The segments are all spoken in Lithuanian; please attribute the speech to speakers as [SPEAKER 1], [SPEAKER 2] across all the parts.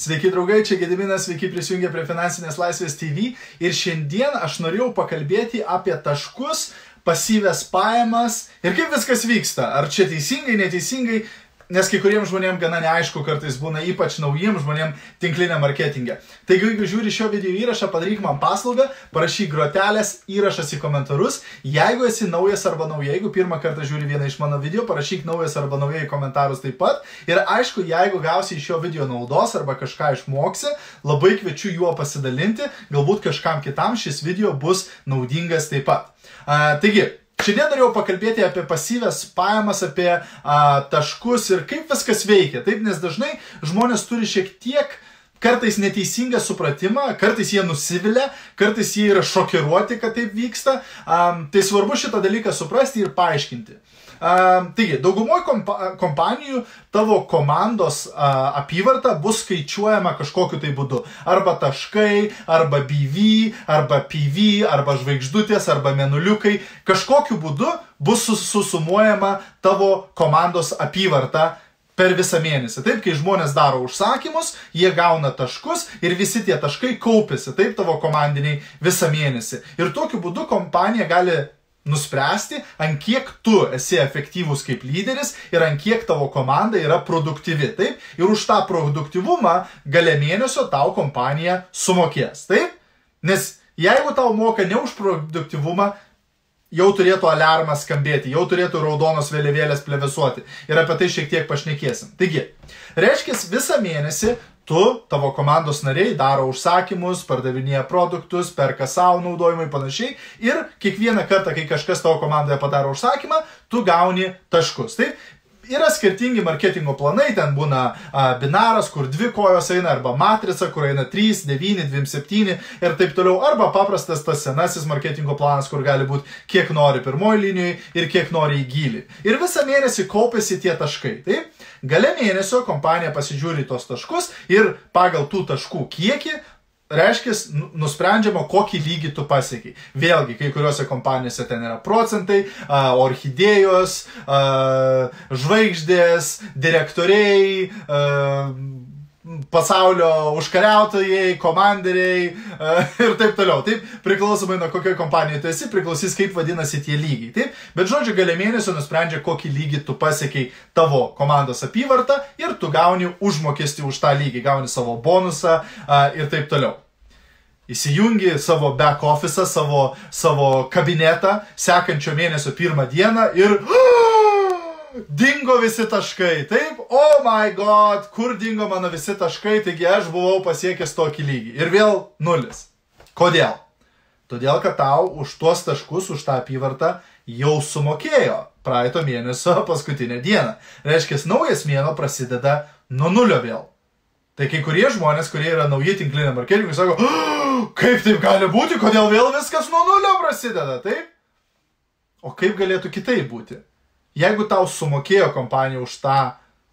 [SPEAKER 1] Sveiki draugai, čia Gediminas, sveiki prisijungę prie Finansinės laisvės TV ir šiandien aš norėjau pakalbėti apie taškus, pasyvės pajamas ir kaip viskas vyksta. Ar čia teisingai, neteisingai, nes kai kuriems žmonėms gana neaišku kartais būna, ypač naujiems žmonėms tinklinė marketingė. Taigi, jeigu žiūri šio video įrašą, padaryk man paslaugą, parašyk grotelės įrašas į komentarus. Jeigu esi naujas arba nauja, jeigu pirmą kartą žiūri vieną iš mano video, parašyk naujas arba nauja į komentarus taip pat. Ir aišku, jeigu gausi iš šio video naudos arba kažką išmoksi, labai kviečiu juo pasidalinti, galbūt kažkam kitam šis video bus naudingas taip pat. Uh, taigi, Šiandien norėjau pakalbėti apie pasyvės pajamas, apie a, taškus ir kaip viskas veikia. Taip, nes dažnai žmonės turi šiek tiek kartais neteisingą supratimą, kartais jie nusivilia, kartais jie yra šokiruoti, kad taip vyksta. A, tai svarbu šitą dalyką suprasti ir paaiškinti. Taigi, daugumoje kompa kompanijų tavo komandos apyvarta bus skaičiuojama kažkokiu tai būdu. Arba taškai, arba BV, arba PV, arba žvaigždutės, arba menuliukai. Kažkokiu būdu bus susumuojama tavo komandos apyvarta per visą mėnesį. Taip, kai žmonės daro užsakymus, jie gauna taškus ir visi tie taškai kaupiasi, taip, tavo komandiniai visą mėnesį. Ir tokiu būdu kompanija gali nuspręsti, ant kiek tu esi efektyvus kaip lyderis ir ant kiek tavo komanda yra produktyvi. Taip? Ir už tą produktyvumą gale mėnesio tau kompanija sumokės. Taip? Nes jeigu tau moka ne už produktyvumą, jau turėtų alarmas skambėti, jau turėtų raudonos vėliavėlės plevesuoti. Ir apie tai šiek tiek pašnekėsim. Taigi, reiškia, visą mėnesį tu, tavo komandos nariai daro užsakymus, pardavinėja produktus, perka savo naudojimui panašiai. Ir kiekvieną kartą, kai kažkas tavo komandoje padaro užsakymą, tu gauni taškus. Taip, yra skirtingi marketingo planai, ten būna a, binaras, kur dvi kojos eina, arba matrica, kur eina 3, 9, 27 ir taip toliau, arba paprastas tas senasis marketingo planas, kur gali būti kiek nori pirmoji linijoje ir kiek nori į gilį. Ir visą mėnesį kaupėsi tie taškai. Taip? Gale mėnesio kompanija pasižiūri tos taškus ir pagal tų taškų kiekį reiškia, nu, nusprendžiama, kokį lygį tu pasiekiai. Vėlgi, kai kuriuose kompanijose ten yra procentai, uh, orchidėjos, uh, žvaigždės, direktoriai, uh, pasaulio užkariautojai, komanderiai e, ir taip toliau. Taip, priklausomai nuo kokioje kompanijoje tu esi, priklausys kaip vadinasi tie lygiai. Taip, bet žodžiu, gale mėnesio nusprendžia, kokį lygį tu pasiekiai tavo komandos apyvartą ir tu gauni užmokestį už tą lygį, gauni savo bonusą e, ir taip toliau. Įsijungi savo back office, savo, savo kabinetą sekančio mėnesio pirmą dieną ir... Uh, dingo visi taškai. Taip, oh my god, kur dingo mano visi taškai, taigi aš buvau pasiekęs tokį lygį. Ir vėl nulis. Kodėl? Todėl, kad tau už tuos taškus, už tą apyvartą jau sumokėjo praeito mėnesio paskutinę dieną. Reiškia, naujas mėno prasideda nuo nulio vėl. Tai kai kurie žmonės, kurie yra nauji tinkliniai marketingai, sako, oh, kaip taip gali būti, kodėl vėl viskas nuo nulio prasideda, taip? O kaip galėtų kitaip būti? Jeigu tau sumokėjo kompanija už tą,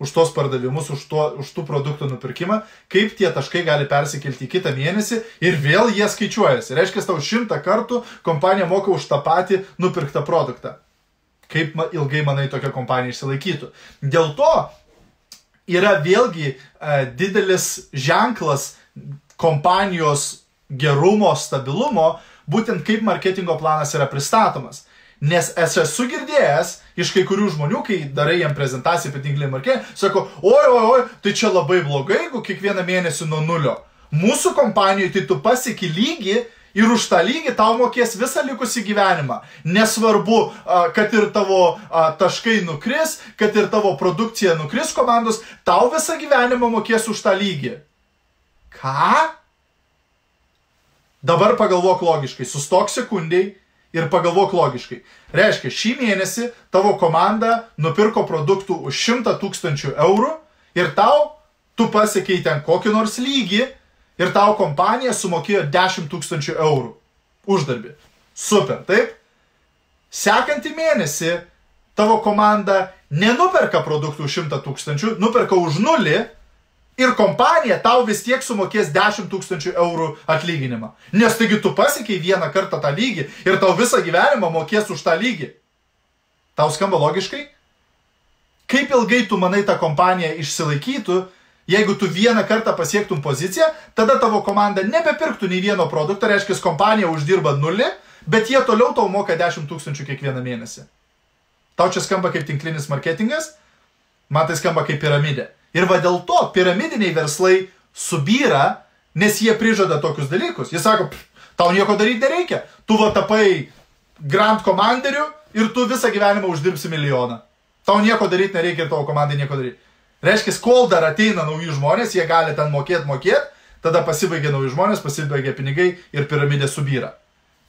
[SPEAKER 1] už tos pardavimus, už, to, už tų produktų nupirkimą, kaip tie taškai gali persikelti į kitą mėnesį ir vėl jie skaičiuojasi. Reiškia, tau šimtą kartų kompanija moka už tą patį nupirktą produktą. Kaip ilgai manai tokia kompanija išsilaikytų. Dėl to yra vėlgi e, didelis ženklas kompanijos gerumo, stabilumo, būtent kaip marketingo planas yra pristatomas. Nes esu girdėjęs iš kai kurių žmonių, kai darai jam prezentaciją apie tinklinį marketingą, sako, oi, oi, oi, tai čia labai blogai, jeigu kiekvieną mėnesį nuo nulio. Mūsų kompanijoje tai tu pasieki lygį ir už tą lygį tau mokės visą likusį gyvenimą. Nesvarbu, kad ir tavo taškai nukris, kad ir tavo produkcija nukris komandos, tau visą gyvenimą mokės už tą lygį. Ką? Dabar pagalvok logiškai, sustok sekundžiai ir pagalvok logiškai. Reiškia, šį mėnesį tavo komanda nupirko produktų už 100 tūkstančių eurų ir tau, tu pasiekiai ten kokį nors lygį ir tau kompanija sumokėjo 10 tūkstančių eurų uždarbį. Super, taip? Sekantį mėnesį tavo komanda nenuperka produktų už 100 tūkstančių, nuperka už nulį ir kompanija tau vis tiek sumokės 10 tūkstančių eurų atlyginimą. Nes taigi tu pasiekiai vieną kartą tą lygį ir tau visą gyvenimą mokės už tą lygį. Tau skamba logiškai? Kaip ilgai tu manai ta kompanija išsilaikytų, Jeigu tu vieną kartą pasiektum poziciją, tada tavo komanda nebepirktų nei vieno produkto, reiškia, kompanija uždirba nulį, bet jie toliau tau moka 10 tūkstančių kiekvieną mėnesį. Tau čia skamba kaip tinklinis marketingas, man tai skamba kaip piramidė. Ir va dėl to piramidiniai verslai subyra, nes jie prižada tokius dalykus. Jie sako, tau nieko daryti nereikia. Tu va tapai Grand Commanderiu ir tu visą gyvenimą uždirbsi milijoną. Tau nieko daryti nereikia ir tavo komandai nieko daryti. Reiškia, kol dar ateina nauji žmonės, jie gali ten mokėti, mokėti, tada pasibaigia nauji žmonės, pasibaigia pinigai ir piramidė subyra.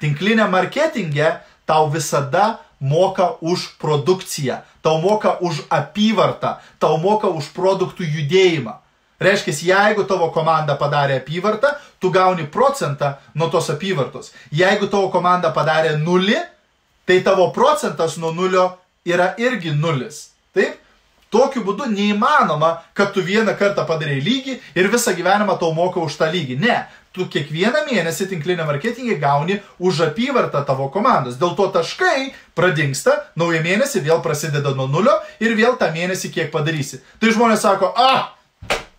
[SPEAKER 1] Tinklinė marketingė tau visada moka už produkciją, tau moka už apyvartą, tau moka už produktų judėjimą. Reiškia, jeigu tavo komanda padarė apyvartą, tu gauni procentą nuo tos apyvartos. Jeigu tavo komanda padarė nulį, tai tavo procentas nuo nulio yra irgi nulis. Taip? Tokiu būdu neįmanoma, kad tu vieną kartą padarai lygį ir visą gyvenimą tau moka už tą lygį. Ne, tu kiekvieną mėnesį tinklinę marketingį gauni už apyvartą tavo komandos. Dėl to taškai pradingsta, naują mėnesį vėl prasideda nuo nulio ir vėl tą mėnesį kiek padarysi. Tai žmonės sako, ah,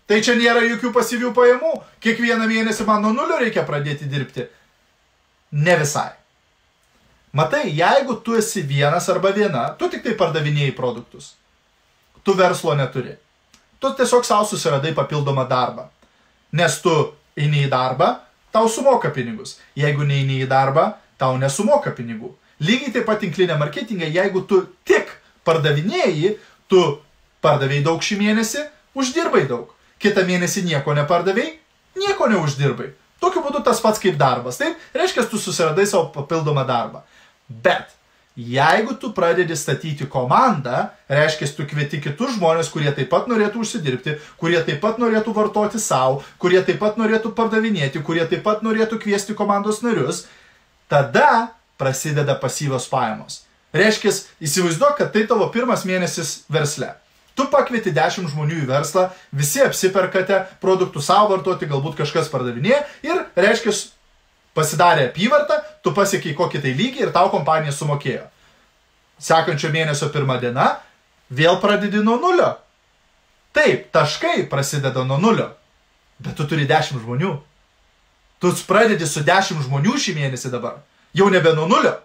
[SPEAKER 1] tai čia nėra jokių pasyvių pajamų, kiekvieną mėnesį man nuo nulio reikia pradėti dirbti. Ne visai. Matai, jeigu tu esi vienas arba viena, tu tik tai pardavinėjai produktus tu verslo neturi. Tu tiesiog savo susiradai papildomą darbą. Nes tu eini į darbą, tau sumoka pinigus. Jeigu neini į darbą, tau nesumoka pinigų. Lygiai taip pat tinklinė marketingai, jeigu tu tik pardavinėjai, tu pardavėjai daug šį mėnesį, uždirbai daug. Kitą mėnesį nieko nepardavėjai, nieko neuždirbai. Tokiu būdu tas pats kaip darbas. Taip, reiškia, tu susiradai savo papildomą darbą. Bet Jeigu tu pradedi statyti komandą, reiškia, tu kvieti kitus žmonės, kurie taip pat norėtų užsidirbti, kurie taip pat norėtų vartoti savo, kurie taip pat norėtų pardavinėti, kurie taip pat norėtų kviesti komandos narius, tada prasideda pasyvios pajamos. Reiškia, įsivaizduok, kad tai tavo pirmas mėnesis versle. Tu pakvieti 10 žmonių į verslą, visi apsiperkate produktų savo vartoti, galbūt kažkas pardavinėja ir, reiškia, pasidarė apyvartą, tu pasiekiai kokį tai lygį ir tau kompanija sumokėjo. Sekančio mėnesio pirmą dieną vėl pradedi nuo nulio. Taip, taškai prasideda nuo nulio, bet tu turi 10 žmonių. Tu pradedi su 10 žmonių šį mėnesį dabar, jau nebe nuo nulio.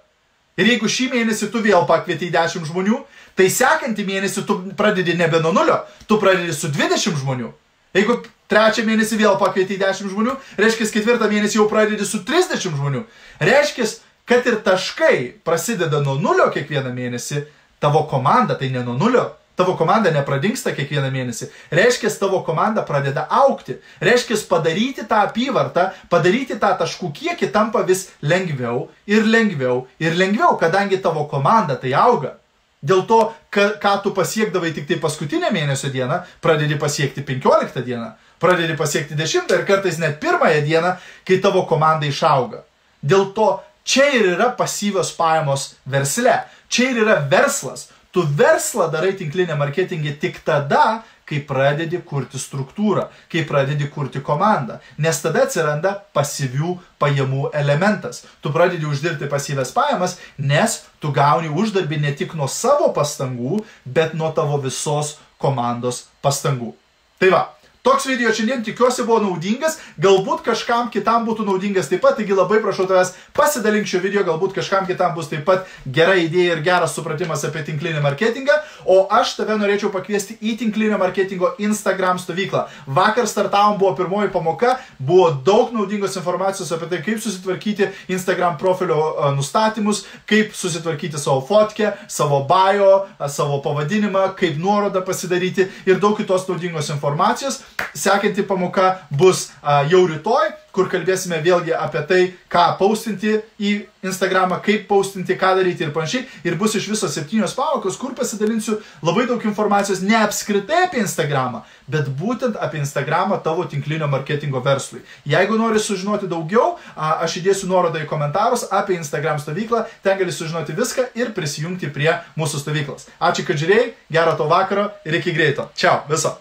[SPEAKER 1] Ir jeigu šį mėnesį tu vėl pakvieti 10 žmonių, tai sekantį mėnesį tu pradedi nebe nuo nulio, tu pradedi su 20 žmonių. Jeigu trečią mėnesį vėl pakvieti 10 žmonių, reiškia, ketvirtą mėnesį jau pradedi su 30 žmonių. Reiškia, kad ir taškai prasideda nuo nulio kiekvieną mėnesį, tavo komanda tai ne nuo nulio. Tavo komanda nepradingsta kiekvieną mėnesį. Reiškia, tavo komanda pradeda aukti. Reiškia, padaryti tą apyvartą, padaryti tą taškų kiekį tampa vis lengviau ir lengviau ir lengviau, kadangi tavo komanda tai auga. Dėl to, ką, ką tu pasiekdavai tik tai paskutinę mėnesio dieną, pradedi pasiekti 15 dieną, pradedi pasiekti 10 ir kartais net pirmąją dieną, kai tavo komanda išauga. Dėl to čia ir yra pasyvios pajamos versle. Čia ir yra verslas. Tu verslą darai tinklinė marketingė tik tada, kai pradedi kurti struktūrą, kai pradedi kurti komandą. Nes tada atsiranda pasyvių pajamų elementas. Tu pradedi uždirbti pasyves pajamas, nes tu gauni uždarbį ne tik nuo savo pastangų, bet nuo tavo visos komandos pastangų. Tai va, Toks video šiandien tikiuosi buvo naudingas, galbūt kažkam kitam būtų naudingas taip pat, taigi labai prašau tavęs pasidalink šio video, galbūt kažkam kitam bus taip pat gera idėja ir geras supratimas apie tinklinį marketingą, o aš tave norėčiau pakviesti į tinklinio marketingo Instagram stovyklą. Vakar startavom, buvo pirmoji pamoka, buvo daug naudingos informacijos apie tai, kaip susitvarkyti Instagram profilio nustatymus, kaip susitvarkyti savo fotkę, savo bio, savo pavadinimą, kaip nuorodą pasidaryti ir daug kitos naudingos informacijos. Sekanti pamoka bus jau rytoj, kur kalbėsime vėlgi apie tai, ką paustinti į Instagramą, kaip paustinti, ką daryti ir panašiai. Ir bus iš viso septynios pamokos, kur pasidalinsiu labai daug informacijos ne apskritai apie Instagramą, bet būtent apie Instagramą tavo tinklinio marketingo verslui. Jeigu nori sužinoti daugiau, aš įdėsiu nuorodą į komentarus apie Instagram stovyklą, ten gali sužinoti viską ir prisijungti prie mūsų stovyklos. Ačiū, kad žiūrėjai, gero to vakaro ir iki greito. Čiau, viso.